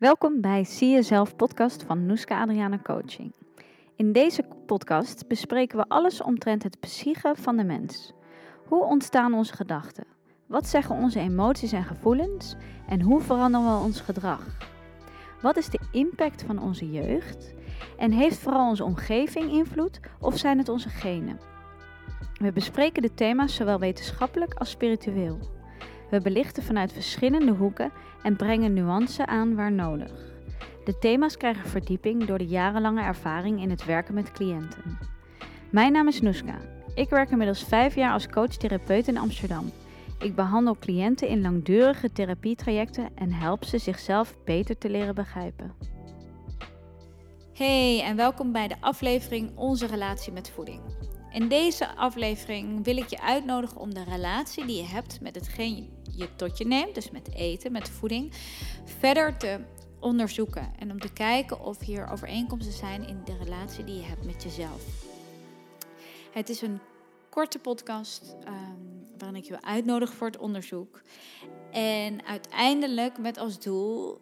Welkom bij Zie Jezelf podcast van Noeska Adriana Coaching. In deze podcast bespreken we alles omtrent het psyche van de mens. Hoe ontstaan onze gedachten? Wat zeggen onze emoties en gevoelens? En hoe veranderen we ons gedrag? Wat is de impact van onze jeugd? En heeft vooral onze omgeving invloed of zijn het onze genen? We bespreken de thema's zowel wetenschappelijk als spiritueel. We belichten vanuit verschillende hoeken en brengen nuance aan waar nodig. De thema's krijgen verdieping door de jarenlange ervaring in het werken met cliënten. Mijn naam is Noeska. Ik werk inmiddels vijf jaar als coach-therapeut in Amsterdam. Ik behandel cliënten in langdurige therapietrajecten en help ze zichzelf beter te leren begrijpen. Hey en welkom bij de aflevering Onze relatie met voeding. In deze aflevering wil ik je uitnodigen om de relatie die je hebt met hetgeen je tot je neemt, dus met eten, met voeding, verder te onderzoeken. En om te kijken of hier overeenkomsten zijn in de relatie die je hebt met jezelf. Het is een korte podcast um, waarin ik je uitnodig voor het onderzoek. En uiteindelijk met als doel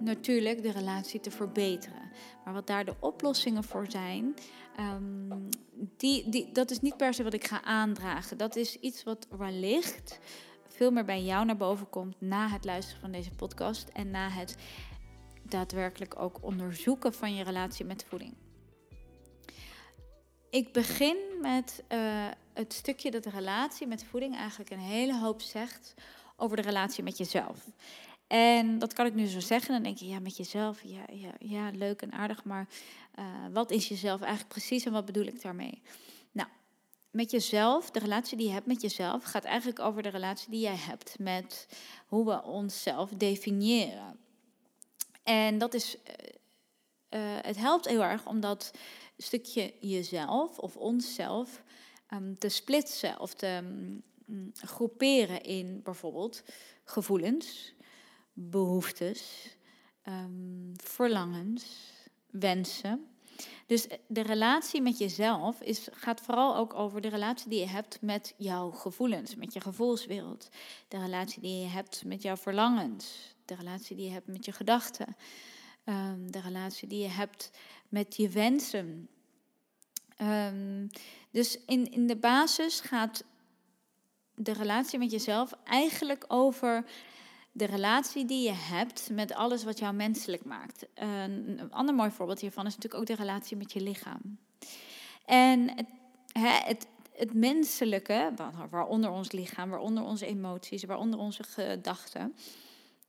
natuurlijk de relatie te verbeteren. Maar wat daar de oplossingen voor zijn, um, die, die, dat is niet per se wat ik ga aandragen. Dat is iets wat wellicht veel meer bij jou naar boven komt na het luisteren van deze podcast en na het daadwerkelijk ook onderzoeken van je relatie met voeding. Ik begin met uh, het stukje dat de relatie met voeding eigenlijk een hele hoop zegt over de relatie met jezelf. En dat kan ik nu zo zeggen. Dan denk je, ja, met jezelf, ja, ja, ja leuk en aardig, maar uh, wat is jezelf eigenlijk precies en wat bedoel ik daarmee? Nou, met jezelf, de relatie die je hebt met jezelf, gaat eigenlijk over de relatie die jij hebt met hoe we onszelf definiëren. En dat is, uh, uh, het helpt heel erg om dat stukje jezelf of onszelf um, te splitsen of te um, groeperen in bijvoorbeeld gevoelens, behoeftes, um, verlangens, wensen. Dus de relatie met jezelf is, gaat vooral ook over de relatie die je hebt met jouw gevoelens, met je gevoelswereld. De relatie die je hebt met jouw verlangens. De relatie die je hebt met je gedachten. Um, de relatie die je hebt met je wensen. Um, dus in, in de basis gaat de relatie met jezelf eigenlijk over de relatie die je hebt met alles wat jou menselijk maakt. Een ander mooi voorbeeld hiervan is natuurlijk ook de relatie met je lichaam. En het, het, het menselijke, waaronder ons lichaam, waaronder onze emoties, waaronder onze gedachten,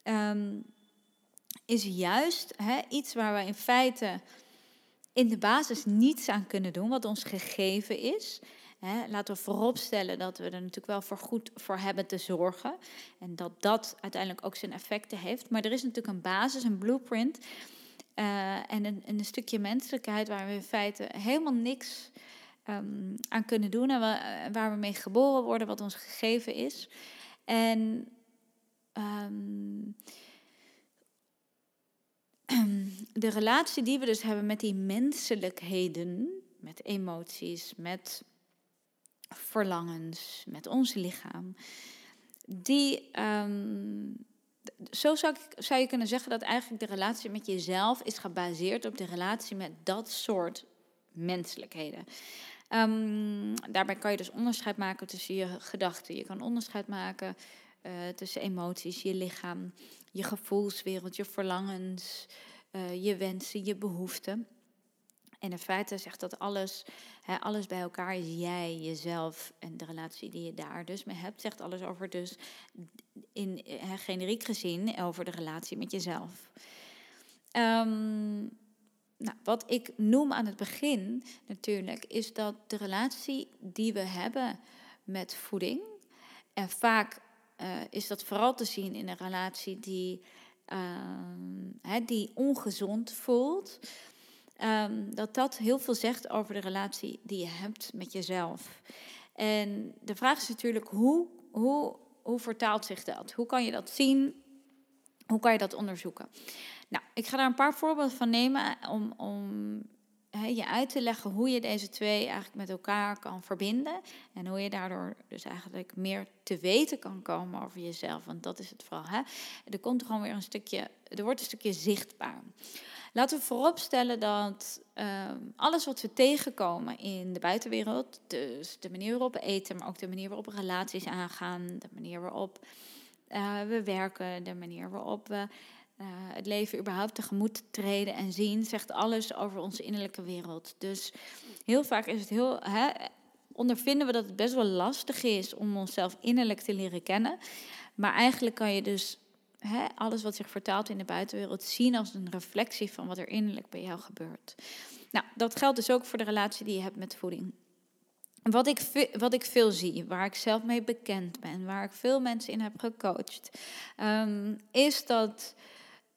um, is juist iets waar we in feite in de basis niets aan kunnen doen, wat ons gegeven is. Hè, laten we vooropstellen dat we er natuurlijk wel voor goed voor hebben te zorgen. En dat dat uiteindelijk ook zijn effecten heeft. Maar er is natuurlijk een basis, een blueprint. Uh, en een, een, stukje menselijkheid waar we in feite helemaal niks um, aan kunnen doen. En waar we mee geboren worden, wat ons gegeven is. En um, de relatie die we dus hebben met die menselijkheden, met emoties, met verlangens, met ons lichaam. Die, um, zo zou, ik, je kunnen zeggen dat eigenlijk de relatie met jezelf is gebaseerd op de relatie met dat soort menselijkheden. Um, daarbij kan je dus onderscheid maken tussen je gedachten. Je kan onderscheid maken uh, tussen emoties, je lichaam, je gevoelswereld, je verlangens, uh, je wensen, je behoeften. En in feite zegt dat alles, hè, alles bij elkaar is jij, jezelf en de relatie die je daar dus mee hebt, zegt alles over dus in hè, generiek gezien over de relatie met jezelf. Um, nou, wat ik noem aan het begin natuurlijk, is dat de relatie die we hebben met voeding, en vaak uh, is dat vooral te zien in een relatie die, uh, die ongezond voelt, um, dat dat heel veel zegt over de relatie die je hebt met jezelf. En de vraag is natuurlijk, hoe, hoe, hoe vertaalt zich dat? Hoe kan je dat zien? Hoe kan je dat onderzoeken? Nou, ik ga daar een paar voorbeelden van nemen om, om je uit te leggen hoe je deze twee eigenlijk met elkaar kan verbinden. En hoe je daardoor dus eigenlijk meer te weten kan komen over jezelf. Want dat is het vooral. Hè? Er komt gewoon weer een stukje, er wordt een stukje zichtbaar. Laten we vooropstellen dat ehm, alles wat we tegenkomen in de buitenwereld, dus de manier waarop we eten, maar ook de manier waarop we relaties aangaan, de manier waarop uh, we werken, de manier waarop we uh, het leven überhaupt tegemoet treden en zien, zegt alles over onze innerlijke wereld. Dus heel vaak is het heel, hè, ondervinden we dat het best wel lastig is om onszelf innerlijk te leren kennen. Maar eigenlijk kan je dus alles wat zich vertaalt in de buitenwereld zien als een reflectie van wat er innerlijk bij jou gebeurt. Nou, dat geldt dus ook voor de relatie die je hebt met voeding. Wat ik, wat ik veel zie, waar ik zelf mee bekend ben, waar ik veel mensen in heb gecoacht, um, is dat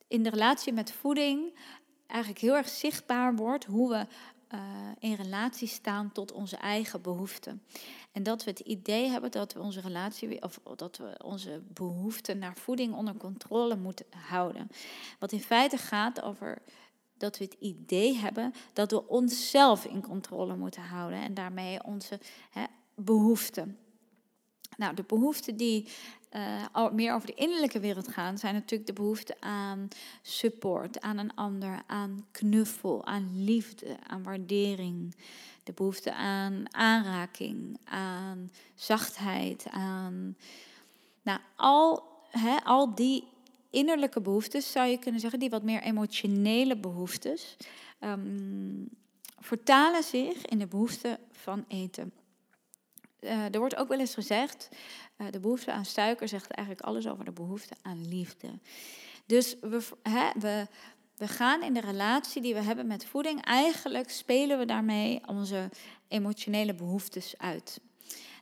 in de relatie met voeding eigenlijk heel erg zichtbaar wordt hoe we uh, in relatie staan tot onze eigen behoeften. En dat we het idee hebben dat we onze relatie, of dat we onze behoeften naar voeding onder controle moeten houden. Wat in feite gaat over dat we het idee hebben dat we onszelf in controle moeten houden en daarmee onze hè, behoeften. Nou, de behoeften die uh, meer over de innerlijke wereld gaan, zijn natuurlijk de behoeften aan support, aan een ander, aan knuffel, aan liefde, aan waardering. De behoefte aan aanraking, aan zachtheid, aan. Nou, al, al die innerlijke behoeftes, zou je kunnen zeggen, die wat meer emotionele behoeftes, um, vertalen zich in de behoefte van eten. Uh, er wordt ook wel eens gezegd, uh, de behoefte aan suiker zegt eigenlijk alles over de behoefte aan liefde. Dus we, we, we gaan in de relatie die we hebben met voeding, eigenlijk spelen we daarmee onze emotionele behoeftes uit.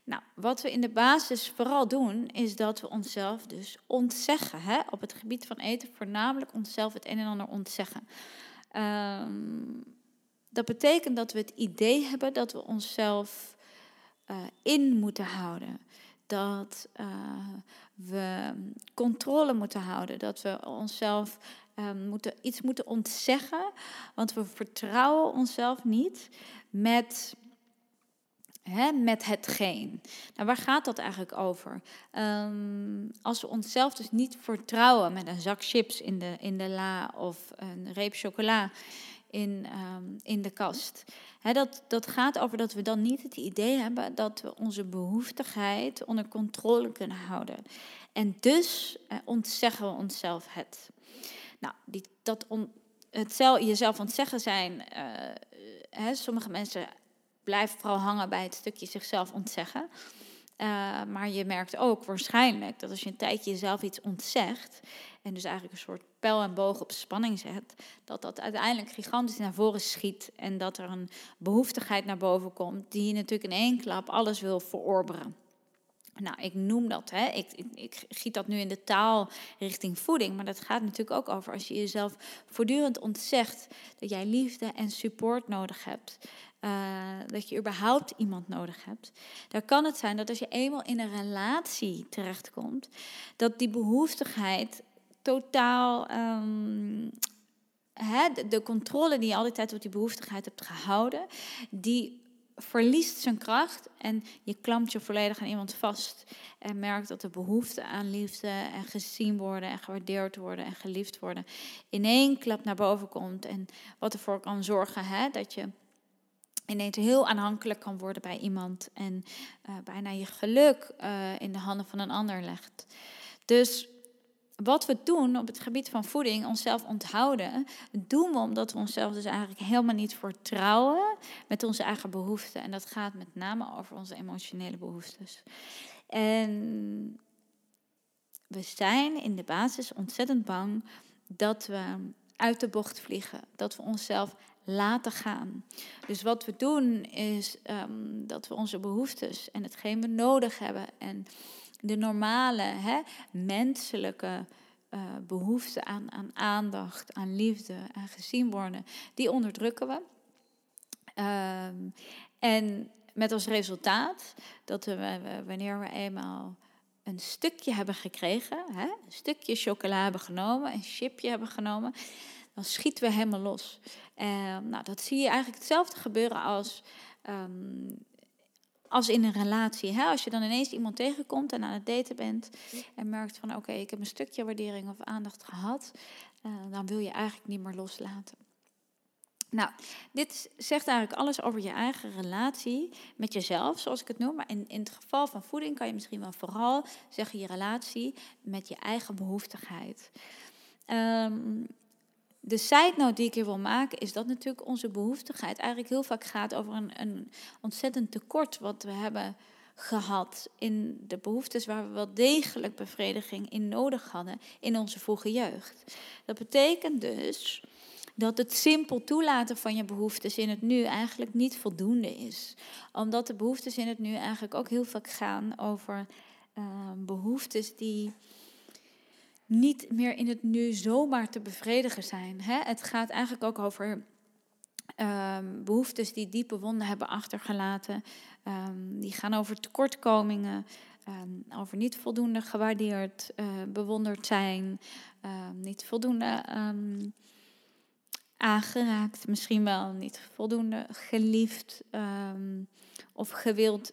Nou, wat we in de basis vooral doen, is dat we onszelf dus ontzeggen. Op het gebied van eten voornamelijk onszelf het een en ander ontzeggen. Um, dat betekent dat we het idee hebben dat we onszelf uh, in moeten houden. Dat uh, we controle moeten houden. Dat we onszelf um, moeten, iets moeten ontzeggen. Want we vertrouwen onszelf niet met met hetgeen. Nou, waar gaat dat eigenlijk over? Um, als we onszelf dus niet vertrouwen met een zak chips in de, in de la of een reep chocola in, um, in de kast. Dat, dat gaat over dat we dan niet het idee hebben dat we onze behoeftigheid onder controle kunnen houden. En dus eh, ontzeggen we onszelf het. Nou, die, dat on, het jezelf ontzeggen zijn, uh, hè, sommige mensen blijft vooral hangen bij het stukje zichzelf ontzeggen. Uh, maar je merkt ook waarschijnlijk dat als je een tijdje jezelf iets ontzegt. En dus eigenlijk een soort pijl en boog op spanning zet. dat dat uiteindelijk gigantisch naar voren schiet. en dat er een behoeftigheid naar boven komt. die natuurlijk in één klap alles wil verorberen. Nou, ik noem dat, hè. Ik, ik, giet dat nu in de taal richting voeding. Maar dat gaat natuurlijk ook over als je jezelf voortdurend ontzegt dat jij liefde en support nodig hebt. Uh, dat je überhaupt iemand nodig hebt. Dan kan het zijn dat als je eenmaal in een relatie terechtkomt, dat die behoeftigheid totaal. Hè, de, controle die je altijd op die behoeftigheid hebt gehouden, die verliest zijn kracht en je klampt je volledig aan iemand vast. En merkt dat de behoefte aan liefde en gezien worden en gewaardeerd worden en geliefd worden in één klap naar boven komt. En wat ervoor kan zorgen hè, dat je ineens heel aanhankelijk kan worden bij iemand en uh, bijna je geluk uh, in de handen van een ander legt. Dus wat we doen op het gebied van voeding, onszelf onthouden, doen we omdat we onszelf dus eigenlijk helemaal niet vertrouwen met onze eigen behoeften. En dat gaat met name over onze emotionele behoeftes. En we zijn in de basis ontzettend bang dat we uit de bocht vliegen, dat we onszelf laten gaan. Dus wat we doen is um, dat we onze behoeftes en hetgeen we nodig hebben en de normale hè, menselijke uh, behoefte aan, aan aandacht, aan liefde, aan gezien worden, die onderdrukken we. Um, en met als resultaat dat we, wanneer we eenmaal een stukje hebben gekregen, hè, een stukje chocola hebben genomen, een chipje hebben genomen, dan schieten we helemaal los. En, nou, dat zie je eigenlijk hetzelfde gebeuren als, ehm, als in een relatie. Hè? Als je dan ineens iemand tegenkomt en aan het daten bent en merkt van oké, ik heb een stukje waardering of aandacht gehad, uh, dan wil je eigenlijk niet meer loslaten. Nou, dit zegt eigenlijk alles over je eigen relatie met jezelf, zoals ik het noem. Maar in, in het geval van voeding kan je misschien wel vooral zeggen je relatie met je eigen behoeftigheid. Um, de side note die ik hier wil maken is dat natuurlijk onze behoeftigheid eigenlijk heel vaak gaat over een, een ontzettend tekort wat we hebben gehad in de behoeftes waar we wel degelijk bevrediging in nodig hadden in onze vroege jeugd. Dat betekent dus dat het simpel toelaten van je behoeftes in het nu eigenlijk niet voldoende is. Omdat de behoeftes in het nu eigenlijk ook heel vaak gaan over uh, behoeftes die niet meer in het nu zomaar te bevredigen zijn. Hè? Het gaat eigenlijk ook over um, behoeftes die diepe wonden hebben achtergelaten. Um, die gaan over tekortkomingen, um, over niet voldoende gewaardeerd, uh, bewonderd zijn, niet voldoende aangeraakt, misschien wel niet voldoende geliefd of gewild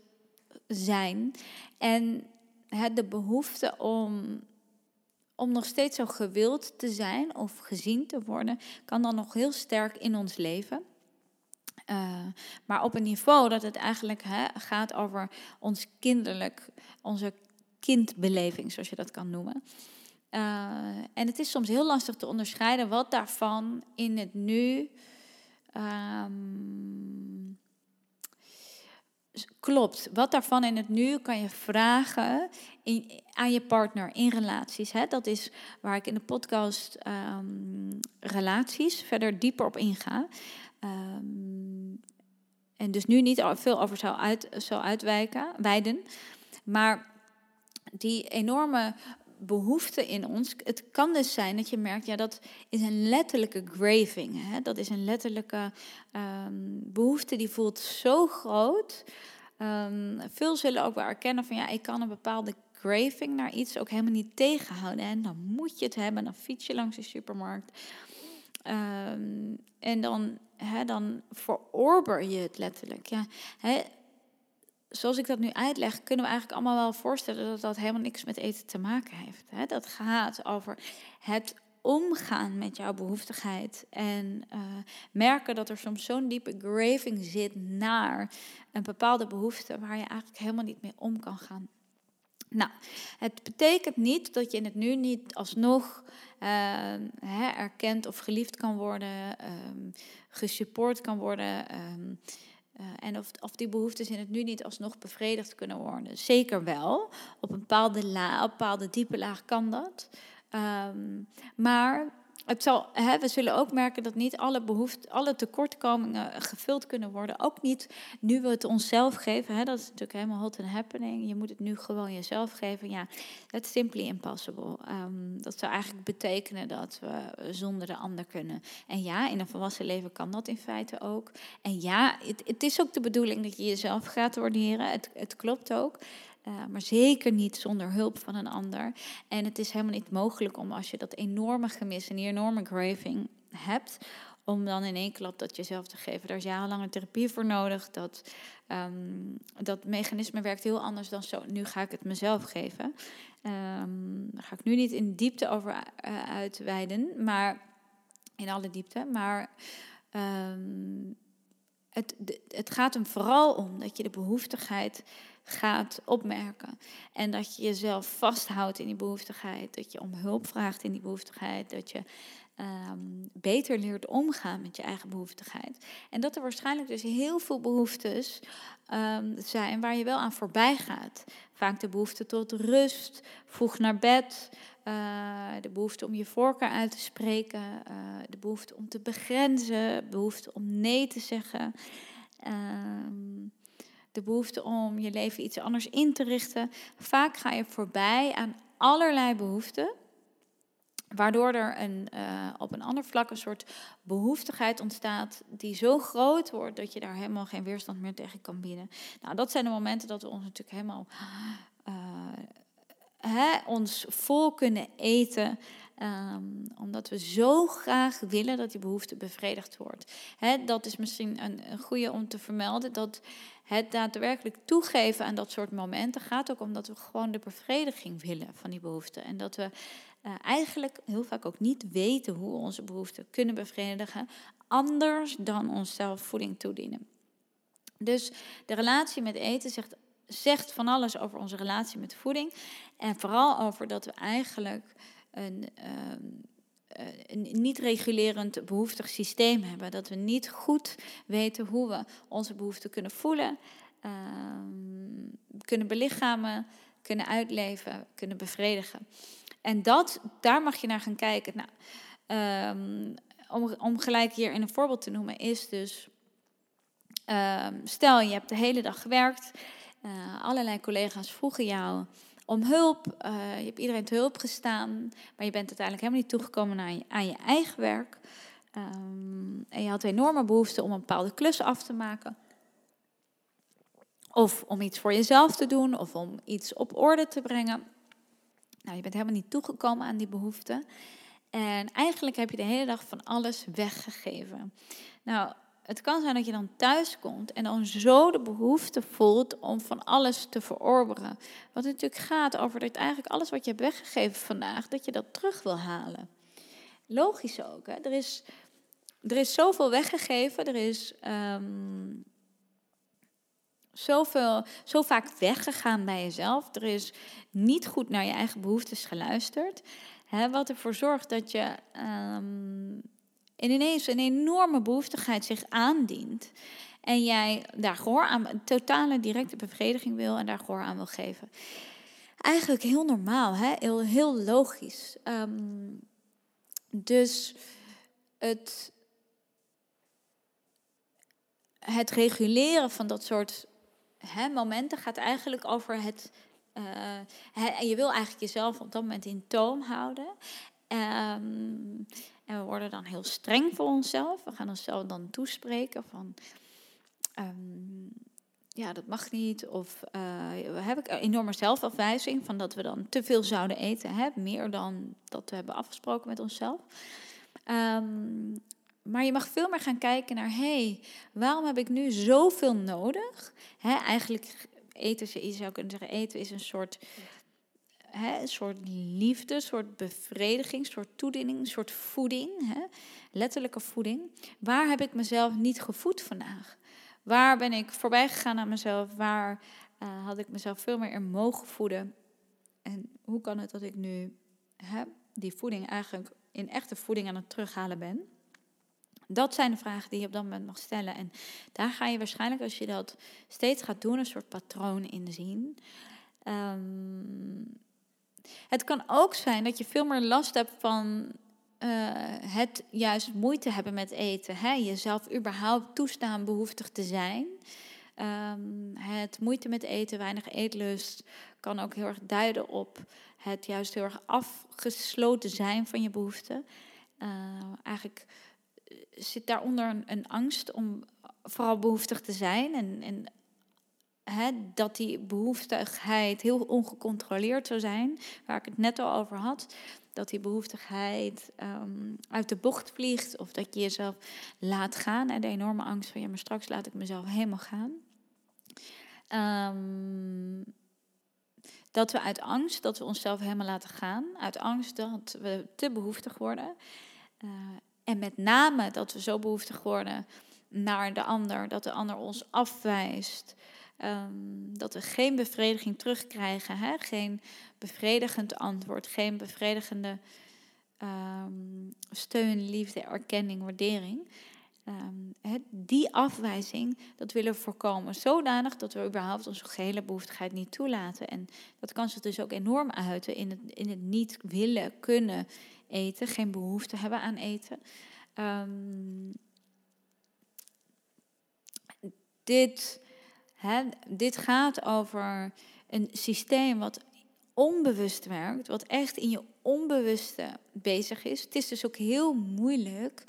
zijn. En de behoefte om om nog steeds zo gewild te zijn of gezien te worden, kan dan nog heel sterk in ons leven. Uh, maar op een niveau dat het eigenlijk gaat over ons kinderlijk, onze kindbeleving, zoals je dat kan noemen. Uh, en het is soms heel lastig te onderscheiden wat daarvan in het nu um, klopt. Wat daarvan in het nu kan je vragen aan je partner in relaties. Hè? Dat is waar ik in de podcast um, relaties verder dieper op inga. Um, en dus nu niet veel over zou, uit, zou uitwijken, wijden. Maar die enorme behoefte in ons. Het kan dus zijn dat je merkt, ja, dat is een letterlijke graving. Hè? Dat is een letterlijke um, behoefte die voelt zo groot. Um, veel zullen ook wel erkennen van ja, ik kan een bepaalde graving naar iets ook helemaal niet tegenhouden. En dan moet je het hebben, dan fiets je langs de supermarkt. Um, en dan, hè, dan je het letterlijk. Ja, hè, zoals ik dat nu uitleg, kunnen we eigenlijk allemaal wel voorstellen dat dat helemaal niks met eten te maken heeft. Dat gaat over het omgaan met jouw behoeftigheid en uh, merken dat er soms zo'n diepe graving zit naar een bepaalde behoefte waar je eigenlijk helemaal niet mee om kan gaan. Nou, het betekent niet dat je in het nu niet alsnog uh, hè, erkend of geliefd kan worden, um, gesupport kan worden. Um, uh, en of, of die behoeftes in het nu niet alsnog bevredigd kunnen worden. Zeker wel. Op een bepaalde, la, op een bepaalde diepe laag kan dat. Um, maar het zal, hè, we zullen ook merken dat niet alle, behoeften, alle tekortkomingen gevuld kunnen worden. Ook niet nu we het onszelf geven. Hè, dat is natuurlijk helemaal hot and happening. Je moet het nu gewoon jezelf geven. Ja, that's simply impossible. Um, dat zou eigenlijk betekenen dat we zonder de ander kunnen. En ja, in een volwassen leven kan dat in feite ook. En ja, het, het is ook de bedoeling dat je jezelf gaat waarderen. Het, het klopt ook. Uh, maar zeker niet zonder hulp van een ander. En het is helemaal niet mogelijk om als je dat enorme gemis en die enorme craving hebt, om dan in één klap dat jezelf te geven. Daar is jarenlange therapie voor nodig. Dat, um, dat mechanisme werkt heel anders dan zo. Nu ga ik het mezelf geven. Um, daar ga ik nu niet in diepte over uh, uitweiden, maar in alle diepte. Maar um, het, het gaat hem vooral om dat je de behoeftigheid gaat opmerken. En dat je jezelf vasthoudt in die behoeftigheid. Dat je om hulp vraagt in die behoeftigheid. Dat je um, beter leert omgaan met je eigen behoeftigheid. En dat er waarschijnlijk dus heel veel behoeftes um, zijn waar je wel aan voorbij gaat. Vaak de behoefte tot rust, vroeg naar bed, uh, de behoefte om je voorkeur uit te spreken, uh, de behoefte om te begrenzen, behoefte om nee te zeggen. Um, de behoefte om je leven iets anders in te richten. Vaak ga je voorbij aan allerlei behoeften. Waardoor er een, uh, op een ander vlak een soort behoeftigheid ontstaat die zo groot wordt dat je daar helemaal geen weerstand meer tegen kan bieden. Nou, dat zijn de momenten dat we ons natuurlijk helemaal uh, hè, ons vol kunnen eten. Ehm, omdat we zo graag willen dat die behoefte bevredigd wordt. Dat is misschien een, een goede om te vermelden. Dat het daadwerkelijk toegeven aan dat soort momenten gaat ook omdat we gewoon de bevrediging willen van die behoefte. En dat we uh, eigenlijk heel vaak ook niet weten hoe we onze behoeften kunnen bevredigen, anders dan onszelf voeding toedienen. Dus de relatie met eten zegt, zegt van alles over onze relatie met voeding. En vooral over dat we eigenlijk een, ehm, eh, een niet-regulerend behoeftig systeem hebben. Dat we niet goed weten hoe we onze behoeften kunnen voelen, ehm, kunnen belichamen, kunnen uitleven, kunnen bevredigen. En dat, daar mag je naar gaan kijken. Nou, um, om, om gelijk hier in een voorbeeld te noemen, is dus. stel, je hebt de hele dag gewerkt. Uh, allerlei collega's vroegen jou om hulp. Uh, je hebt iedereen te hulp gestaan, maar je bent uiteindelijk helemaal niet toegekomen aan je, aan je eigen werk. Um, en je had enorme behoefte om een bepaalde klus af te maken. Of om iets voor jezelf te doen, of om iets op orde te brengen. Nou, je bent helemaal niet toegekomen aan die behoefte. En eigenlijk heb je de hele dag van alles weggegeven. Nou, het kan zijn dat je dan thuis komt en dan zo de behoefte voelt om van alles te verorberen. Wat natuurlijk gaat over dat eigenlijk alles wat je hebt weggegeven vandaag, dat je dat terug wil halen. Logisch ook. Hè? Er, is, er is zoveel weggegeven, er is um, zoveel, zo vaak weggegaan bij jezelf. Er is niet goed naar je eigen behoeftes geluisterd. Hè, wat ervoor zorgt dat je um, en ineens een enorme behoeftigheid zich aandient. En jij daar gehoor aan, totale directe bevrediging wil en daar gehoor aan wil geven. Eigenlijk heel normaal, hè? Heel, logisch. Ehm, dus het, het reguleren van dat soort hè, momenten gaat eigenlijk over het. Uh, je wil eigenlijk jezelf op dat moment in toom houden. Um, en we worden dan heel streng voor onszelf. We gaan onszelf dan toespreken van, ehm, ja, dat mag niet. Of uh, heb ik een enorme zelfafwijzing van dat we dan te veel zouden eten. Hè? Meer dan dat we hebben afgesproken met onszelf. Um, maar je mag veel meer gaan kijken naar, hé, hey, waarom heb ik nu zoveel nodig? Hè, eigenlijk eten, je zou kunnen zeggen, eten is een soort hè, een soort liefde, een soort bevrediging, een soort toediening, een soort voeding, hè, letterlijke voeding. Waar heb ik mezelf niet gevoed vandaag? Waar ben ik voorbij gegaan aan mezelf? Waar uh, had ik mezelf veel meer in mogen voeden? En hoe kan het dat ik nu hè, die voeding eigenlijk in echte voeding aan het terughalen ben? Dat zijn de vragen die je op dat moment mag stellen. En daar ga je waarschijnlijk, als je dat steeds gaat doen, een soort patroon in zien. Um, het kan ook zijn dat je veel meer last hebt van uh, het juist moeite hebben met eten. Hè? Jezelf überhaupt toestaan behoeftig te zijn. Um, het moeite met eten, weinig eetlust, kan ook heel erg duiden op het juist heel erg afgesloten zijn van je behoeften. Uh, eigenlijk eh, zit daaronder een, een, angst om vooral behoeftig te zijn en, en dat die behoeftigheid heel ongecontroleerd zou zijn, waar ik het net al over had. Dat die behoeftigheid um, uit de bocht vliegt of dat je jezelf laat gaan. En de enorme angst van ja, maar straks laat ik mezelf helemaal gaan. Um, dat we uit angst dat we onszelf helemaal laten gaan, uit angst dat we te behoeftig worden. Uh, en met name dat we zo behoeftig worden naar de ander, dat de ander ons afwijst, Um, dat we geen bevrediging terugkrijgen, hè? geen bevredigend antwoord, geen bevredigende um, steun, liefde, erkenning, waardering. Um, die afwijzing, dat willen we voorkomen. Zodanig dat we überhaupt onze gehele behoeftigheid niet toelaten. En dat kan zich dus ook enorm uiten in het, in het niet willen, kunnen eten, geen behoefte hebben aan eten. dit Dit gaat over een systeem wat onbewust werkt, wat echt in je onbewuste bezig is. Het is dus ook heel moeilijk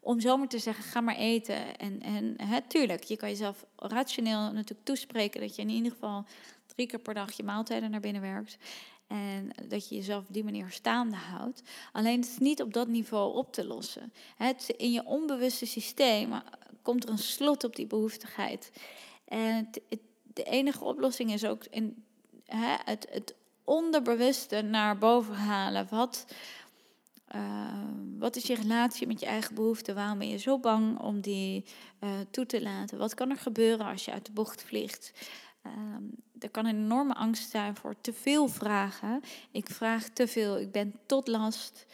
om zomaar te zeggen, ga maar eten. En, en tuurlijk, je kan jezelf rationeel natuurlijk toespreken dat je in ieder geval drie keer per dag je maaltijden naar binnen werkt. En dat je jezelf op die manier staande houdt. Alleen het is niet op dat niveau op te lossen. Het, in je onbewuste systeem komt er een slot op die behoeftigheid. En het, de enige oplossing is ook in, hè, het, het onderbewuste naar boven halen. Wat, uh, wat is je relatie met je eigen behoeften? Waarom ben je zo bang om die uh, toe te laten? Wat kan er gebeuren als je uit de bocht vliegt? Um, er kan enorme angst zijn voor te veel vragen. Ik vraag te veel, ik ben tot last.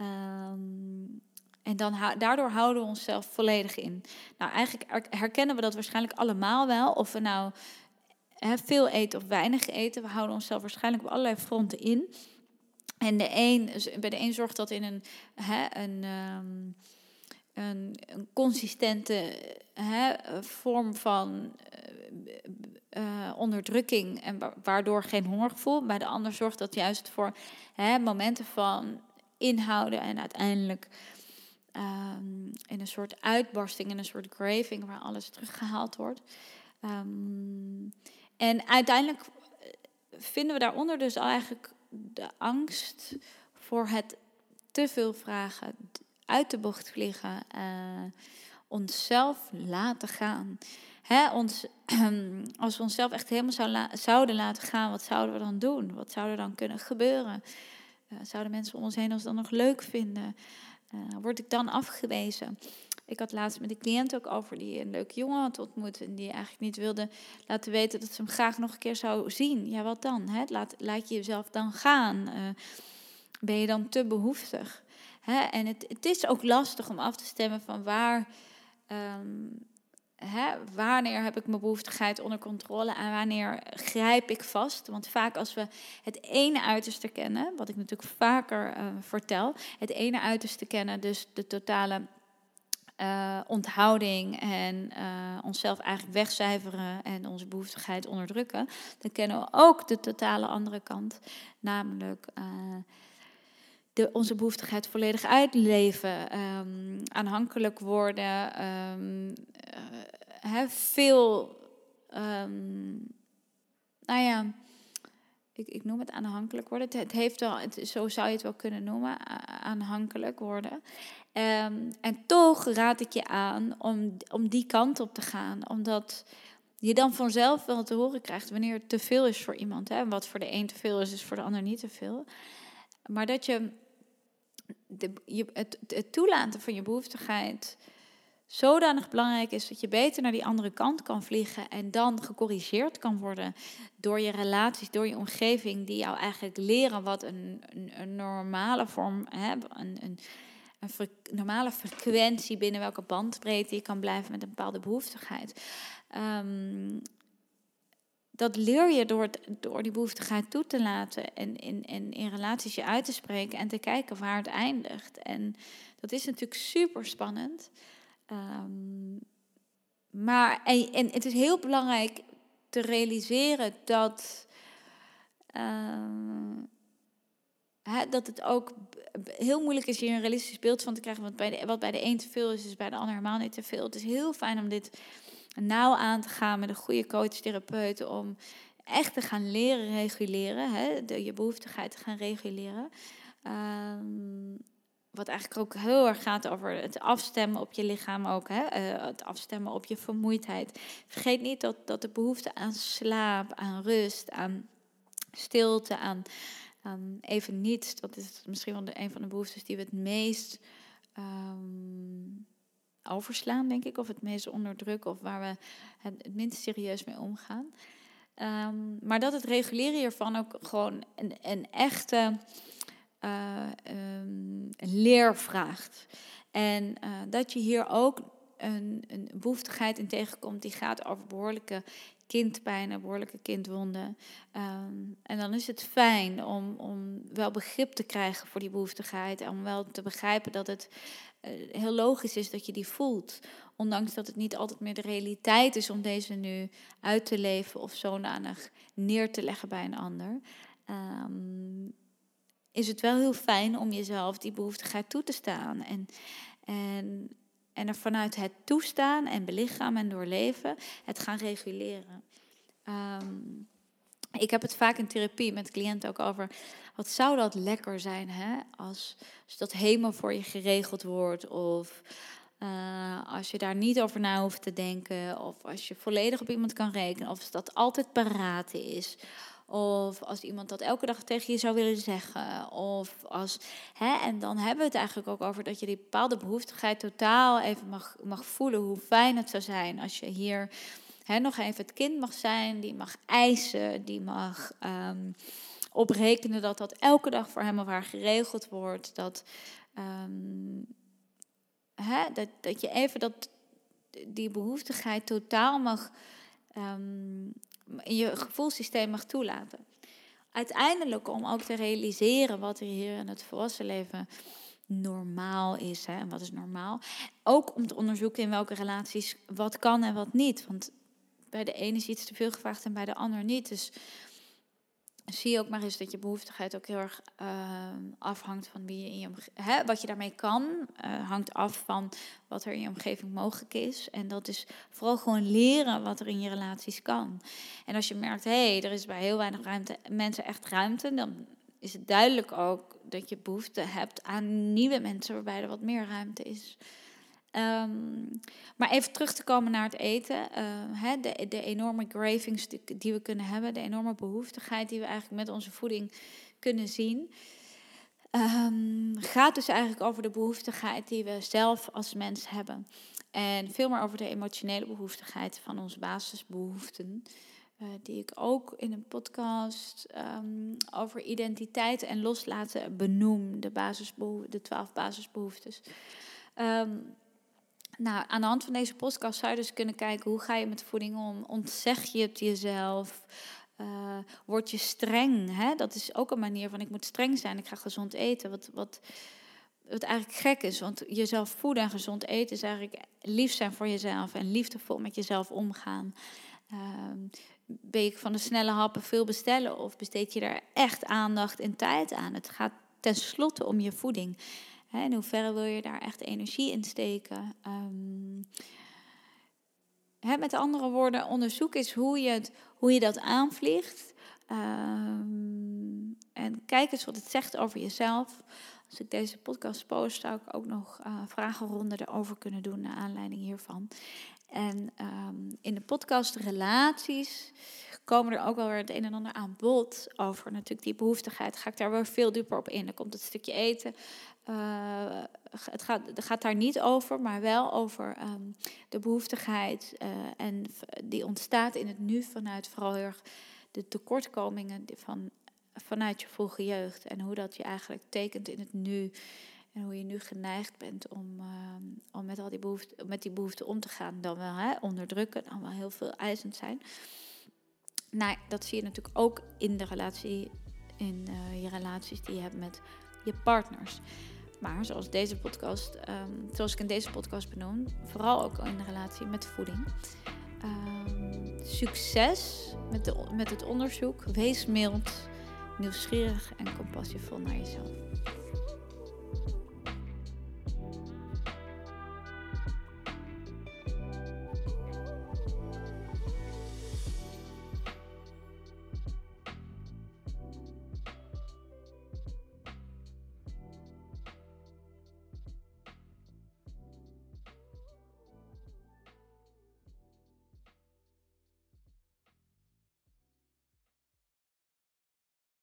Um, en dan, daardoor houden we onszelf volledig in. Nou, eigenlijk herkennen we dat waarschijnlijk allemaal wel. Of we nou veel eten of weinig eten. We houden onszelf waarschijnlijk op allerlei fronten in. En de een, bij de een zorgt dat in een, een, um, een, een, consistente vorm van uh, onderdrukking en waardoor geen hongergevoel. Bij de ander zorgt dat juist voor momenten van inhouden en uiteindelijk um, in een soort uitbarsting, in een soort craving waar alles teruggehaald wordt. Um, en uiteindelijk vinden we daaronder dus eigenlijk de angst voor het te veel vragen, uit de bocht vliegen, uh, onszelf laten gaan. Hè, ons, als we onszelf echt helemaal zouden laten gaan, wat zouden we dan doen? Wat zou er dan kunnen gebeuren? Uh, zouden mensen om ons heen ons dan nog leuk vinden? Uh, word ik dan afgewezen? Ik had laatst met een cliënt ook over die een leuke jongen had ontmoet. En die eigenlijk niet wilde laten weten dat ze hem graag nog een keer zou zien. Ja, wat dan? Hè? Laat, laat je jezelf dan gaan? Uh, ben je dan te behoeftig? Hè? En het, het is ook lastig om af te stemmen van waar. Um, Hè, wanneer heb ik mijn behoeftigheid onder controle en wanneer grijp ik vast? Want vaak als we het ene uiterste kennen, wat ik natuurlijk vaker uh, vertel, het ene uiterste kennen, dus de totale uh, onthouding en uh, onszelf eigenlijk wegcijferen en onze behoeftigheid onderdrukken, dan kennen we ook de totale andere kant, namelijk de, onze behoeftigheid volledig uitleven, um, aanhankelijk worden, um, veel, um, nou ja, ik, ik noem het aanhankelijk worden. Het, heeft wel, het, zo zou je het wel kunnen noemen, aanhankelijk worden. En toch raad ik je aan om, om die kant op te gaan. Omdat je dan vanzelf wel te horen krijgt wanneer het te veel is voor iemand. Hè? Wat voor de een te veel is, is voor de ander niet te veel. Maar dat je, de, je het, het toelaten van je behoeftigheid zodanig belangrijk is dat je beter naar die andere kant kan vliegen en dan gecorrigeerd kan worden door je relaties, door je omgeving, die jou eigenlijk leren wat een, een, normale vorm, hè, een, een, een normale frequentie binnen welke bandbreedte je kan blijven met een bepaalde behoeftigheid. Um, dat leer je door, door die behoeftigheid toe te laten en in, in, relaties je uit te spreken en te kijken waar het eindigt. En dat is natuurlijk super spannend. Um, maar en, het is heel belangrijk te realiseren dat, hè, dat het ook heel moeilijk is hier een realistisch beeld van te krijgen. Want bij de, wat bij de een te veel is, is bij de ander helemaal niet te veel. Het is heel fijn om dit nauw aan te gaan met een goede coach-therapeut. Om echt te gaan leren reguleren. Hè, de, je behoeftigheid te gaan reguleren. Um, wat eigenlijk ook heel erg gaat over het afstemmen op je lichaam ook. Hè? Uh, het afstemmen op je vermoeidheid. Vergeet niet dat, dat de behoefte aan slaap, aan rust, aan stilte, aan, even niets. Dat is misschien wel de, een van de behoeftes die we het meest um, overslaan, denk ik. Of het meest onderdrukken. Of waar we het, minst serieus mee omgaan. Um, maar dat het reguleren hiervan ook gewoon een, een echte uh, um, leer vraagt. En uh, dat je hier ook een, een behoeftigheid in tegenkomt die gaat over behoorlijke kindpijn, behoorlijke kindwonden. Um, en dan is het fijn om, om wel begrip te krijgen voor die behoeftigheid. En om wel te begrijpen dat het uh, heel logisch is dat je die voelt. Ondanks dat het niet altijd meer de realiteit is om deze nu uit te leven of zodanig neer te leggen bij een ander. Um, is het wel heel fijn om jezelf die behoeftigheid toe te staan. En, en, en er vanuit het toestaan en belichamen en doorleven het gaan reguleren. Um, ik heb het vaak in therapie met cliënten ook over. Wat zou dat lekker zijn, hè? Als, dat helemaal voor je geregeld wordt. Of uh, als je daar niet over na hoeft te denken. Of als je volledig op iemand kan rekenen. Of dat altijd paraat is. Of als iemand dat elke dag tegen je zou willen zeggen. Of als, hè, en dan hebben we het eigenlijk ook over dat je die bepaalde behoeftigheid totaal even mag, mag voelen. Hoe fijn het zou zijn als je hier hè, nog even het kind mag zijn. Die mag eisen. Die mag um, oprekenen dat dat elke dag voor hem of haar geregeld wordt. Dat, um, hè, dat, dat je even dat, die behoeftigheid totaal mag. Um, in je gevoelssysteem mag toelaten. Uiteindelijk om ook te realiseren wat er hier in het volwassen leven normaal is. Hè, en wat is normaal. Ook om te onderzoeken in welke relaties wat kan en wat niet. Want bij de ene is iets te veel gevraagd en bij de ander niet. Dus zie ook maar eens dat je behoeftigheid ook heel erg ehm, afhangt van wie je in je omgeving. Wat je daarmee kan, uh, hangt af van wat er in je omgeving mogelijk is. En dat is vooral gewoon leren wat er in je relaties kan. En als je merkt, hé, hey, er is bij heel weinig ruimte, mensen echt ruimte, dan is het duidelijk ook dat je behoefte hebt aan nieuwe mensen waarbij er wat meer ruimte is. Um, maar even terug te komen naar het eten. Hè, de, de enorme cravings die, we kunnen hebben, de enorme behoeftigheid die we eigenlijk met onze voeding kunnen zien. Um, gaat dus eigenlijk over de behoeftigheid die we zelf als mens hebben. En veel meer over de emotionele behoeftigheid van onze basisbehoeften. Uh, die ik ook in een podcast over identiteit en loslaten benoem. De, de twaalf basisbehoeftes. Nou, aan de hand van deze podcast zou je dus kunnen kijken hoe ga je met voeding om? Ontzeg je het jezelf? Uh, word je streng? Hè? Dat is ook een manier van ik moet streng zijn, ik ga gezond eten. Wat, wat, wat eigenlijk gek is, want jezelf voeden en gezond eten is eigenlijk lief zijn voor jezelf en liefdevol met jezelf omgaan. Uh, ben je van de snelle happen veel bestellen of besteed je daar echt aandacht en tijd aan? Het gaat tenslotte om je voeding. Hè, in hoeverre wil je daar echt energie in steken? Um, hè, met andere woorden, onderzoek is hoe je, het, hoe je dat aanvliegt. Um, en kijk eens wat het zegt over jezelf. Als ik deze podcast post, zou ik ook nog uh, vragenronden erover kunnen doen naar aanleiding hiervan. En um, in de podcast Relaties komen er ook wel weer het een en ander aan bod over natuurlijk die behoeftigheid. Ga ik daar weer veel dieper op in. Dan komt het stukje eten. Uh, het, gaat, gaat daar niet over, maar wel over um, de behoeftigheid. Uh, en die ontstaat in het nu vanuit vooral de tekortkomingen van, vanuit je vroege jeugd. En hoe dat je eigenlijk tekent in het nu. En hoe je nu geneigd bent om, uh, om met, al die behoeften, met die behoeften om te gaan. Dan wel hè, onderdrukken, dan wel heel veel eisend zijn. Nou, dat zie je natuurlijk ook in de relatie, in uh, je relaties die je hebt met je partners. Maar zoals deze podcast, um, zoals ik in deze podcast benoem, vooral ook in relatie met voeding. Um, succes met, de, met het onderzoek. Wees mild, nieuwsgierig en compassievol naar jezelf.